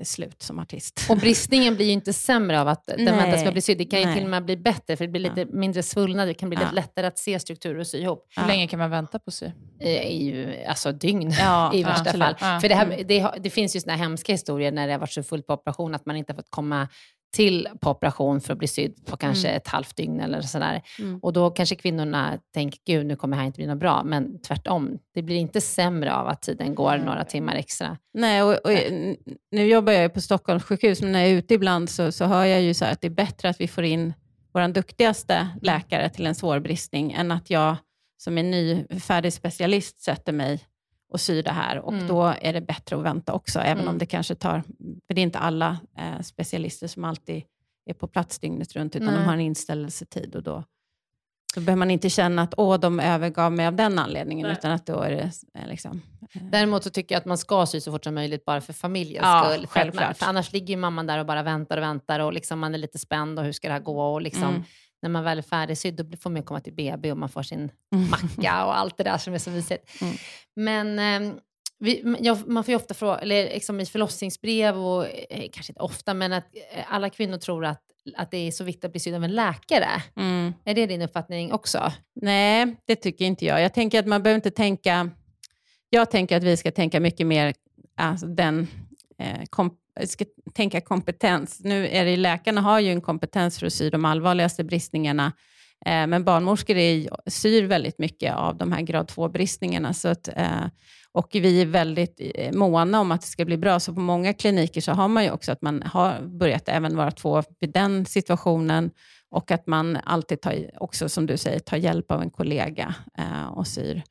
Speaker 3: är slut som artist.
Speaker 1: Och bristningen blir ju inte sämre av att den väntas ska bli sydd. Det kan ju
Speaker 3: Nej.
Speaker 1: till och med bli bättre, för det blir lite mindre svullnad. Det kan bli
Speaker 3: Ja.
Speaker 1: lite lättare att se strukturer och sy ihop.
Speaker 2: Hur länge kan man vänta på sy?
Speaker 1: I, i, alltså dygn
Speaker 3: Ja, *laughs*
Speaker 1: i värsta fall.
Speaker 2: Ja.
Speaker 1: För det, här, det, har- det finns ju här hemska historier när det har varit så fullt på operation att man inte har fått komma till på operation för att bli sydd på kanske ett halvt dygn eller sådär.
Speaker 3: Mm.
Speaker 1: Och då kanske kvinnorna tänker, gud nu kommer det här inte bli något bra. Men tvärtom, det blir inte sämre av att tiden går några timmar extra.
Speaker 3: Nej, och, och, nu jobbar jag ju på Stockholms sjukhus, men när jag är ute ibland så, så hör jag ju så här att det är bättre att vi får in vår duktigaste läkare till en svår bristning, än att jag som är ny färdig specialist sätter mig och syr det här. Och
Speaker 1: Mm.
Speaker 3: då är det bättre att vänta också, även
Speaker 1: Mm.
Speaker 3: om det kanske tar... För det är inte alla eh, specialister som alltid är på plats dygnet runt, utan
Speaker 1: Nej.
Speaker 3: de har en inställelsetid. Och då, så behöver man inte känna att åh, de övergav mig av den anledningen,
Speaker 1: Nej.
Speaker 3: utan att då är det eh, liksom... eh,
Speaker 1: Däremot så tycker jag att man ska sy så fort som möjligt bara för familjens
Speaker 3: Ja,
Speaker 1: skull.
Speaker 3: Självklart.
Speaker 1: för annars ligger ju mamman där och bara väntar och väntar och liksom man är lite spänd och hur ska det här gå? Och liksom,
Speaker 3: Mm.
Speaker 1: När man väl är färdigsydd då får man komma till BB och man får sin
Speaker 3: Mm.
Speaker 1: macka och allt det där som är så mysigt.
Speaker 3: Mm.
Speaker 1: Men ehm, vi, jag, man får ju ofta fråga, eller liksom i förlossningsbrev och eh, kanske inte ofta, men att eh, alla kvinnor tror att, att det är så viktigt att bli sydd av en läkare.
Speaker 3: Mm.
Speaker 1: Är det din uppfattning också?
Speaker 3: Nej, det tycker inte jag. Jag tänker att man behöver inte tänka... Jag tänker att vi ska tänka mycket mer alltså den, eh, kom, jag ska tänka kompetens. Nu är det, läkarna har ju en kompetens för att sy de allvarligaste bristningarna, eh, men barnmorskor är, syr väldigt mycket av de här grad 2-bristningarna. Så att, eh, och vi är väldigt eh, måna om att det ska bli bra, så på många kliniker så har man ju också att man har börjat även vara två vid den situationen och att man alltid tar, också som du säger, tar hjälp av en kollega eh, och syr.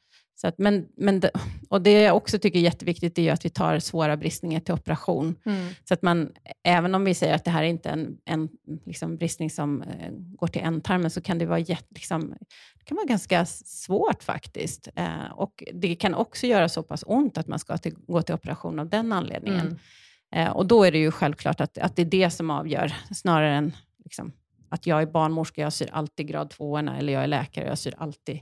Speaker 3: Så att, men, men det, och det jag också tycker är jätteviktigt är att vi tar svåra bristningar till operation. Så att man, även om vi säger att det här är inte en, en liksom bristning som eh, går till ändtarmen, så kan det vara, jätte, liksom, det kan vara ganska svårt faktiskt. Eh, och Det kan också göra så pass ont att man ska till, gå till operation av den anledningen.
Speaker 1: Mm.
Speaker 3: Eh, och då är det ju självklart att, att det är det som avgör, snarare än liksom, att jag är barnmorska, jag syr alltid grad 2 eller jag är läkare, jag syr alltid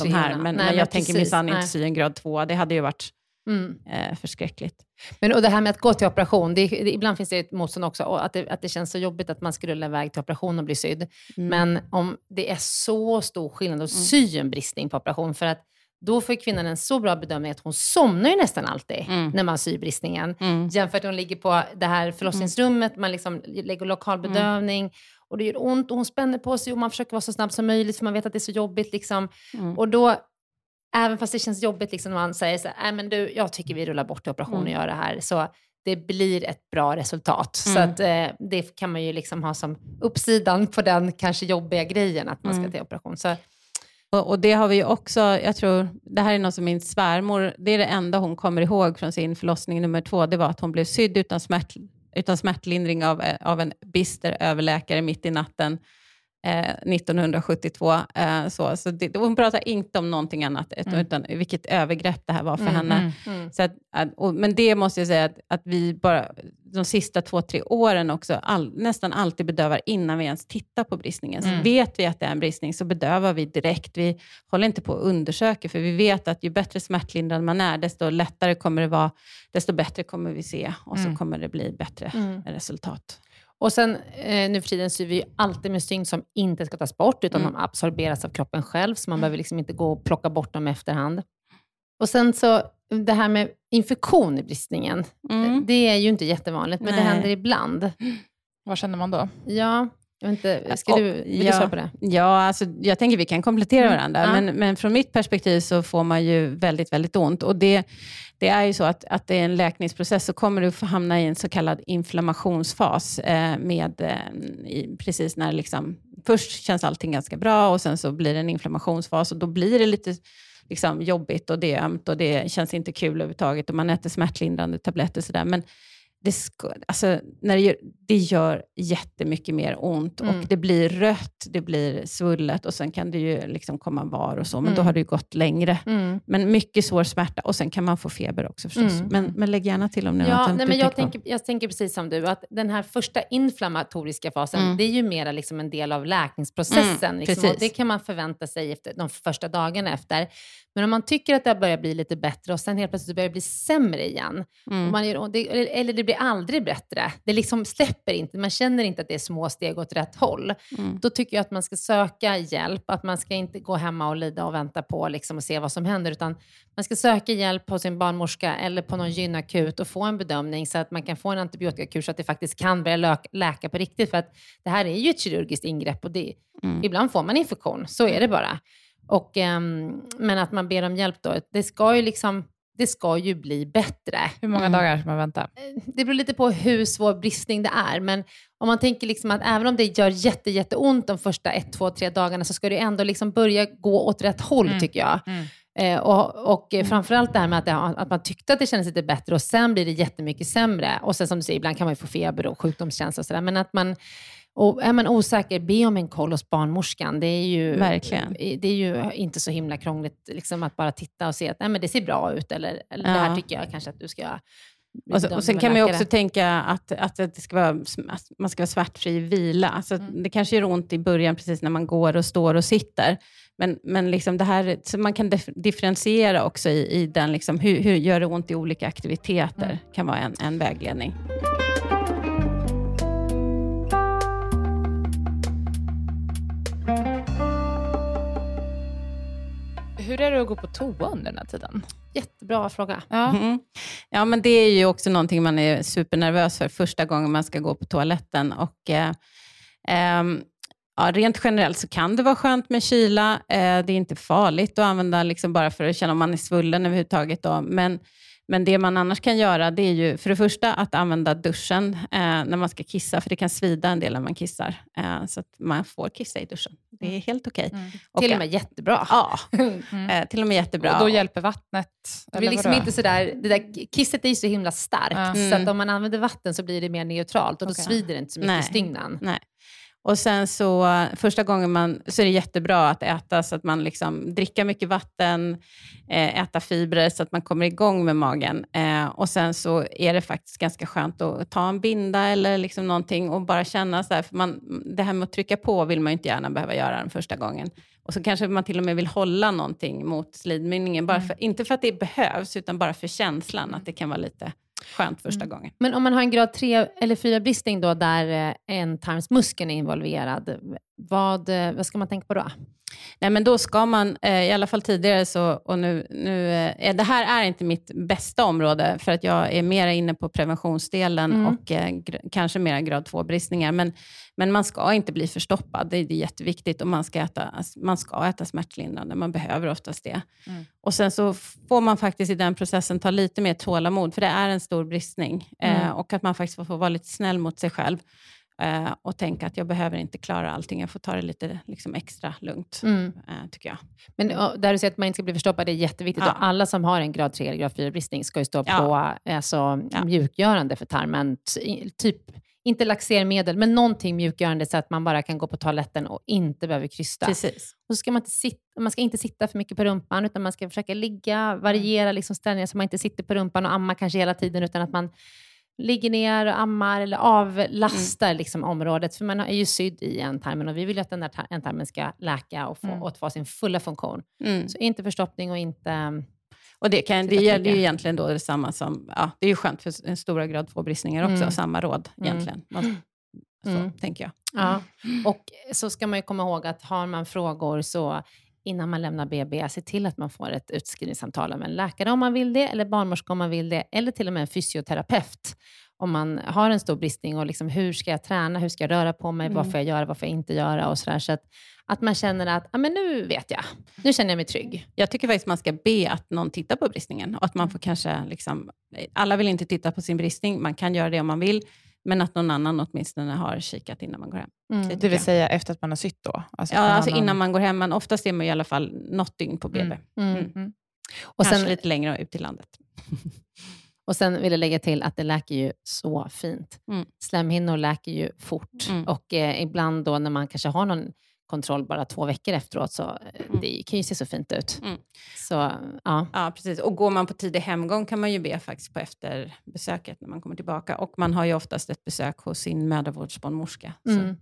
Speaker 3: de här. Men,
Speaker 1: Nej,
Speaker 3: men jag
Speaker 1: men
Speaker 3: tänker minsann inte sy en grad 2 det hade ju varit
Speaker 1: Mm.
Speaker 3: eh, förskräckligt.
Speaker 1: Men och det här med att gå till operation, det, det, ibland finns det ett motstånd också, att det, att det känns så jobbigt att man ska rulla iväg till operation och bli sydd.
Speaker 3: Mm.
Speaker 1: Men om det är så stor skillnad att sy en bristning på operation, för att då får kvinnan en så bra bedömning att hon somnar ju nästan alltid
Speaker 3: Mm.
Speaker 1: när man syr bristningen.
Speaker 3: Mm.
Speaker 1: Jämfört med att hon ligger på det här förlossningsrummet, man liksom lägger lokal
Speaker 3: Mm.
Speaker 1: Och det gör ont och hon spänner på sig och man försöker vara så snabb som möjligt för man vet att det är så jobbigt. Liksom.
Speaker 3: Mm.
Speaker 1: Och då, även fast det känns jobbigt liksom, när man säger så här, "Nej, men du, jag tycker vi rullar bort till operation och
Speaker 3: Mm.
Speaker 1: gör det här, så det blir ett bra resultat. Så
Speaker 3: Mm.
Speaker 1: att, eh, det kan man ju liksom ha som uppsidan på den kanske jobbiga grejen att man ska
Speaker 3: Mm.
Speaker 1: till operation. Så,
Speaker 3: Och, det har vi också, jag tror, det här är något som min svärmor, det är det enda hon kommer ihåg från sin förlossning nummer två, det var att hon blev sydd utan, smärt, utan smärtlindring av, eh, av en bister överläkare mitt i natten eh, 1972. Eh, så så det, hon pratar inte om någonting annat, utan, utan vilket övergrepp det här var för henne.
Speaker 1: mm.
Speaker 3: Så att, och, men det måste jag säga att, att vi bara de sista två, tre åren också all, nästan alltid bedövar innan vi ens tittar på bristningen. Så vet vi att det är en bristning så bedövar vi direkt. Vi håller inte på att undersöka för vi vet att ju bättre smärtlindrad man är, desto lättare kommer det vara, desto bättre kommer vi se och så kommer det bli bättre
Speaker 1: Mm.
Speaker 3: resultat.
Speaker 1: Och sen eh, nu för tiden syr vi ju alltid med stygn som inte ska tas bort, utan
Speaker 3: Mm.
Speaker 1: de absorberas av kroppen själv, så man behöver liksom inte gå och plocka bort dem i efterhand. Och sen så, det här med infektion i bristningen,
Speaker 3: Mm.
Speaker 1: det är ju inte jättevanligt, men det
Speaker 3: Nej.
Speaker 1: händer ibland.
Speaker 2: Vad känner man då?
Speaker 1: Ja, inte, ska du, vill du
Speaker 3: ja,
Speaker 1: svara på det?
Speaker 3: Ja, alltså, jag tänker vi kan komplettera
Speaker 1: Mm,
Speaker 3: varandra,
Speaker 1: ja.
Speaker 3: men, men från mitt perspektiv så får man ju väldigt, väldigt ont. Och det, det är ju så att, att det är en läkningsprocess, så kommer du få hamna i en så kallad inflammationsfas. Eh, med, eh, i, precis när liksom, först känns allting ganska bra och sen så blir det en inflammationsfas och då blir det lite liksom, jobbigt och det är ömt och det känns inte kul överhuvudtaget och man äter smärtlindrande tabletter och sådär. Men det, ska, alltså, när det, det gör jättemycket mer ont
Speaker 1: Mm.
Speaker 3: och det blir rött, det blir svullet och sen kan det ju liksom komma var och så, men då
Speaker 1: Mm.
Speaker 3: har det ju gått längre.
Speaker 1: Mm.
Speaker 3: Men mycket svår smärta och sen kan man få feber också förstås.
Speaker 1: Mm.
Speaker 3: Men, men lägg gärna till om ni har
Speaker 1: Ja,
Speaker 3: något
Speaker 1: nej, men jag,
Speaker 3: tänker
Speaker 1: jag tänker precis som du, att den här första inflammatoriska fasen,
Speaker 3: Mm.
Speaker 1: det är ju mera liksom en del av läkningsprocessen.
Speaker 3: Mm,
Speaker 1: liksom, och det kan man förvänta sig efter de första dagarna efter. Men om man tycker att det börjar bli lite bättre och sen helt plötsligt börjar det bli sämre igen, man det, eller, eller det blir aldrig bättre, det liksom släpper inte, man känner inte att det är små steg åt rätt håll,
Speaker 3: Mm.
Speaker 1: då tycker jag att man ska söka hjälp, att man ska inte gå hemma och lida och vänta på liksom, och se vad som händer, utan man ska söka hjälp hos sin barnmorska eller på någon gynakut och få en bedömning så att man kan få en antibiotikakur så att det faktiskt kan börja läka på riktigt. För att det här är ju ett kirurgiskt ingrepp och det,
Speaker 3: Mm.
Speaker 1: ibland får man infektion, så är det bara. Och, ehm, men att man ber om hjälp då, det ska ju liksom det ska ju bli bättre.
Speaker 2: Hur många
Speaker 3: Mm.
Speaker 2: dagar ska man vänta?
Speaker 1: Det beror lite på hur svår bristning det är, men om man tänker liksom att även om det gör jätte, jätteont de första ett, två, tre dagarna så ska det ändå liksom börja gå åt rätt håll
Speaker 2: Mm.
Speaker 1: tycker jag.
Speaker 2: Mm.
Speaker 1: Eh, och och eh, framförallt det här med att, det, att man tyckte att det kändes lite bättre och sen blir det jättemycket sämre. Och sen som du säger, ibland kan man ju få feber och sjukdomskänsla och sådär. Men att man, och är man osäker, be om en koll hos barnmorskan. Det är ju,
Speaker 3: Verkligen.
Speaker 1: Det är ju inte så himla krångligt liksom, att bara titta och se att Nej, men det ser bra ut. Eller, eller det här
Speaker 3: Ja.
Speaker 1: tycker jag kanske att du ska bli
Speaker 3: Och, så,
Speaker 1: bedömd
Speaker 3: och sen kan man ju också tänka att, att det ska vara, att man ska vara smärtfri vila. Alltså,
Speaker 1: Mm.
Speaker 3: Det kanske gör ont i början, precis när man går och står och sitter. Men, men liksom det här, så man kan dif- differentiera också i, i den, liksom, hur, hur gör det ont i olika aktiviteter,
Speaker 1: Mm.
Speaker 3: kan vara en, en vägledning.
Speaker 2: Hur är det att gå på toa under den här tiden?
Speaker 1: Jättebra fråga.
Speaker 2: Ja.
Speaker 3: Mm. Ja, men det är ju också någonting man är supernervös för första gången man ska gå på toaletten. Och, eh, ehm, ja, rent generellt så kan det vara skönt med kyla. Eh, det är inte farligt att använda liksom bara för att känna om man är svullen överhuvudtaget. Då. Men, men det man annars kan göra, det är ju för det första att använda duschen eh, när man ska kissa, för det kan svida en del när man kissar. Eh, så att man får kissa i duschen. Det är helt okej. Och,
Speaker 1: Till och med jättebra.
Speaker 3: Ja, *laughs*
Speaker 2: Mm.
Speaker 3: eh, till och med jättebra.
Speaker 2: Och då hjälper vattnet?
Speaker 1: Det
Speaker 2: eller
Speaker 1: liksom inte sådär, det där, kisset är ju så himla starkt,
Speaker 2: Ja.
Speaker 1: så
Speaker 3: Mm.
Speaker 1: att om man använder vatten så blir det mer neutralt och då
Speaker 2: Okej.
Speaker 1: svider det inte så mycket
Speaker 3: Nej.
Speaker 1: i stygnen.
Speaker 3: Nej. Och sen så första gången man, så är det jättebra att äta så att man liksom dricker mycket vatten, eh, äta fibrer så att man kommer igång med magen. Eh, och sen så är det faktiskt ganska skönt att ta en binda eller liksom någonting och bara känna så här, för man, det här med att trycka på vill man ju inte gärna behöva göra den första gången. Och så kanske man till och med vill hålla någonting mot slidmynningen, bara för, inte för att det behövs, utan bara för känslan att det kan vara lite skönt första gången.
Speaker 1: Men om man har en grad 3 eller 4 bristning då, där eh, ändtarmsmuskeln är involverad, vad, eh, vad ska man tänka på då?
Speaker 3: Nej, men då ska man, eh, i alla fall tidigare, så, och nu, nu, eh, det här är inte mitt bästa område, för att jag är mer inne på preventionsdelen
Speaker 1: Mm.
Speaker 3: och gr- kanske mera grad 2-bristningar. Men, men man ska inte bli förstoppad, det är, det är jätteviktigt. Och man ska, äta, man ska äta smärtlindrande, man behöver oftast det.
Speaker 2: Mm.
Speaker 3: Och Sen så får man faktiskt i den processen ta lite mer tålamod, för det är en stor bristning. Eh,
Speaker 1: Mm.
Speaker 3: och att man faktiskt får vara lite snäll mot sig själv. Eh, och tänka att jag behöver inte klara allting, jag får ta det lite liksom, extra lugnt,
Speaker 1: Mm.
Speaker 3: eh, tycker jag.
Speaker 1: Men och, där du säger att man inte ska bli förstoppad, det är jätteviktigt.
Speaker 3: Ja.
Speaker 1: Och alla som har en grad 3 eller grad 4 bristning ska ju stå
Speaker 3: Ja.
Speaker 1: på alltså,
Speaker 3: Ja.
Speaker 1: mjukgörande för tarmen. Typ, inte laxermedel, men någonting mjukgörande så att man bara kan gå på toaletten och inte behöver krysta.
Speaker 3: Precis.
Speaker 1: Och så ska man, inte sitta, man ska inte sitta för mycket på rumpan, utan man ska försöka ligga, variera liksom ställningar så man inte sitter på rumpan och ammar kanske hela tiden, utan att man ligger ner och ammar eller avlastar
Speaker 3: Mm.
Speaker 1: liksom området. För man är ju sydd i ändtarmen och vi vill ju att den där tar- ändtarmen ska läka och få
Speaker 2: Mm.
Speaker 1: återfå sin fulla funktion.
Speaker 3: Mm.
Speaker 1: Så inte förstoppning och inte...
Speaker 3: Och det, kan, det gäller ju egentligen då detsamma som, ja, det är ju skönt för en stora grad 2-bristningar också,
Speaker 1: Mm.
Speaker 3: samma råd
Speaker 1: Mm.
Speaker 3: egentligen. Man, så
Speaker 1: Mm.
Speaker 3: tänker jag.
Speaker 1: Ja. Och så ska man ju komma ihåg att har man frågor så innan man lämnar BB, se till att man får ett utskrivningssamtal av en läkare om man vill det, eller barnmorska om man vill det, eller till och med en fysioterapeut om man har en stor bristning och liksom, hur ska jag träna, hur ska jag röra på mig, vad får jag göra, vad får jag inte göra och sådär. Så att, att man känner att ah, men nu vet jag, nu känner jag mig trygg.
Speaker 3: Jag tycker faktiskt man ska be att någon tittar på bristningen. Och att man får kanske liksom, alla vill inte titta på sin bristning, man kan göra det om man vill. Men att någon annan åtminstone har kikat innan man går hem.
Speaker 1: Mm.
Speaker 3: Det
Speaker 2: Det vill
Speaker 3: jag.
Speaker 2: säga efter att man har sytt då? Alltså
Speaker 3: Ja, alltså
Speaker 2: någon-
Speaker 3: innan man går hem, men oftast är man i alla fall något dygn på BB.
Speaker 2: Mm.
Speaker 1: Mm.
Speaker 2: Mm.
Speaker 1: Och,
Speaker 3: Kanske
Speaker 1: sen,
Speaker 3: lite längre ut i landet. *laughs*
Speaker 1: och sen vill jag lägga till att det läker ju så fint.
Speaker 3: Mm.
Speaker 1: Slemhinnor läker ju fort
Speaker 3: Mm.
Speaker 1: och eh, ibland då när man kanske har någon kontroll bara två veckor efteråt så eh, det kan ju se så fint ut.
Speaker 3: Mm.
Speaker 1: Så ja.
Speaker 3: Ja, precis. Och går man på tidig hemgång kan man ju be faktiskt på efterbesöket när man kommer tillbaka. Och man har ju oftast ett besök hos sin mödravårdsbarnmorska. Så
Speaker 1: Mm.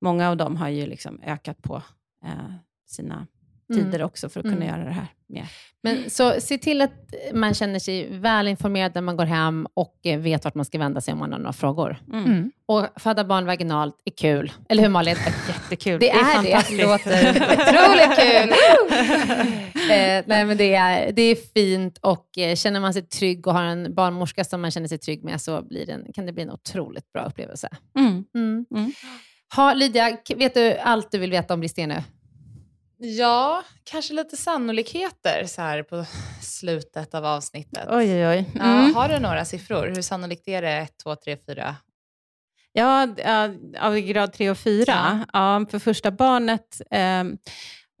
Speaker 3: många av dem har ju liksom ökat på eh, sina tider också för att kunna
Speaker 1: Mm.
Speaker 3: göra det här mer.
Speaker 1: Men så se till att man känner sig väl informerad när man går hem och eh, vet vart man ska vända sig om man har några frågor.
Speaker 3: Mm.
Speaker 2: Mm.
Speaker 1: Och föda barn vaginalt är kul. Eller hur Malin? *laughs*
Speaker 3: Jättekul.
Speaker 1: Det är det.
Speaker 3: fantastiskt.
Speaker 1: låter *laughs* otroligt kul. eh, nej, men det, är, det är fint och eh, känner man sig trygg och har en barnmorska som man känner sig trygg med så blir det en, kan det bli en otroligt bra upplevelse.
Speaker 3: Mm.
Speaker 1: Mm.
Speaker 3: Mm.
Speaker 1: Ha, Lydia, vet du allt du vill veta om bristningar nu?
Speaker 2: Ja, kanske lite sannolikheter så här på slutet av avsnittet.
Speaker 3: Oj, oj, oj.
Speaker 2: Ja,
Speaker 3: Mm.
Speaker 2: har du några siffror? Hur sannolikt är det? 1, 2, 3, 4?
Speaker 3: Ja, ja, av grad 3 och 4. Ja. för första barnet, eh,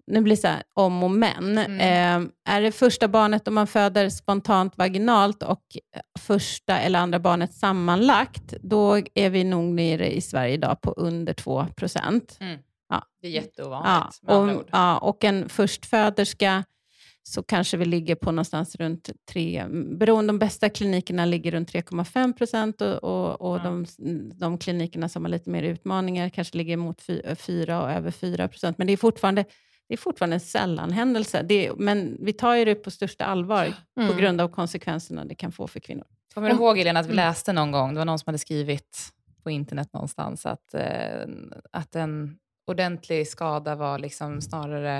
Speaker 3: nu blir det så här om och men.
Speaker 2: Mm.
Speaker 3: Eh, är det första barnet om man föder spontant vaginalt och första eller andra barnet sammanlagt, då är vi nog nere i Sverige idag på under 2 procent.
Speaker 2: Det är
Speaker 3: Ja,
Speaker 2: jätteovanligt andra
Speaker 3: och, ja, och en förstföderska så kanske vi ligger på någonstans runt 3, beroende de bästa klinikerna ligger runt 3,5 procent och, och, och
Speaker 2: Ja.
Speaker 3: de, de klinikerna som har lite mer utmaningar kanske ligger mot 4 och över 4 procent. Men det är fortfarande, det är fortfarande en sällanhändelse. Det är, men vi tar ju det på största allvar på
Speaker 1: Mm.
Speaker 3: grund av konsekvenserna det kan få för kvinnor.
Speaker 2: Kommer du ihåg Elin att vi
Speaker 1: Mm.
Speaker 2: läste någon gång, det var någon som hade skrivit på internet någonstans, att, eh, att en ordentlig skada var liksom snarare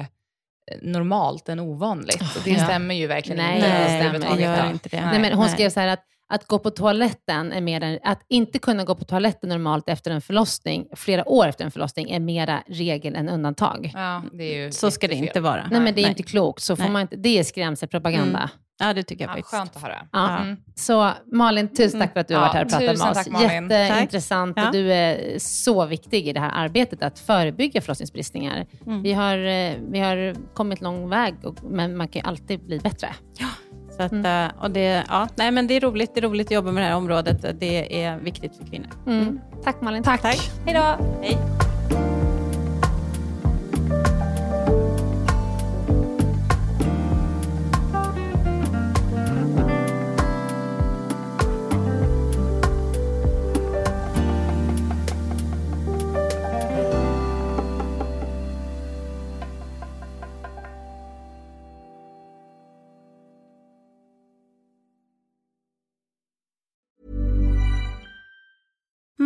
Speaker 2: eh, normalt än ovanligt. Och det
Speaker 1: ja.
Speaker 2: stämmer ju verkligen
Speaker 1: Nej,
Speaker 2: inte.
Speaker 1: det
Speaker 2: överhuvudtaget.
Speaker 1: inte.
Speaker 3: gör inte det.
Speaker 1: Nej, men hon
Speaker 3: nej.
Speaker 1: skrev så här att att gå på toaletten är mer än, att inte kunna gå på toaletten normalt efter en förlossning, flera år efter en förlossning, är mera regel än undantag.
Speaker 2: Ja, det är ju
Speaker 3: Så ska det inte vara.
Speaker 1: Nej, men det är
Speaker 3: Nej.
Speaker 1: inte klokt. Så får
Speaker 3: Nej.
Speaker 1: man inte, det är skrämselpropaganda.
Speaker 3: Mm. Ja, det tycker jag
Speaker 2: Ja,
Speaker 3: faktiskt.
Speaker 2: skönt att höra.
Speaker 1: Ja.
Speaker 2: Mm.
Speaker 1: Så Malin, tusen tack för att du har
Speaker 2: Ja,
Speaker 1: varit här och pratat med oss.
Speaker 2: tack, Malin.
Speaker 1: Jätteintressant
Speaker 3: Tack.
Speaker 1: och du är så viktig i det här arbetet att förebygga förlossningsbristningar.
Speaker 3: Mm.
Speaker 1: Vi, har, eh, vi har kommit lång väg, men man kan ju alltid bli bättre.
Speaker 3: Så att, eh, och det, ja, nej, men det är roligt. Det är roligt att jobba med det här området. Det är viktigt för kvinnor.
Speaker 1: Mm. Tack Malin.
Speaker 3: Tack.
Speaker 1: Hej då.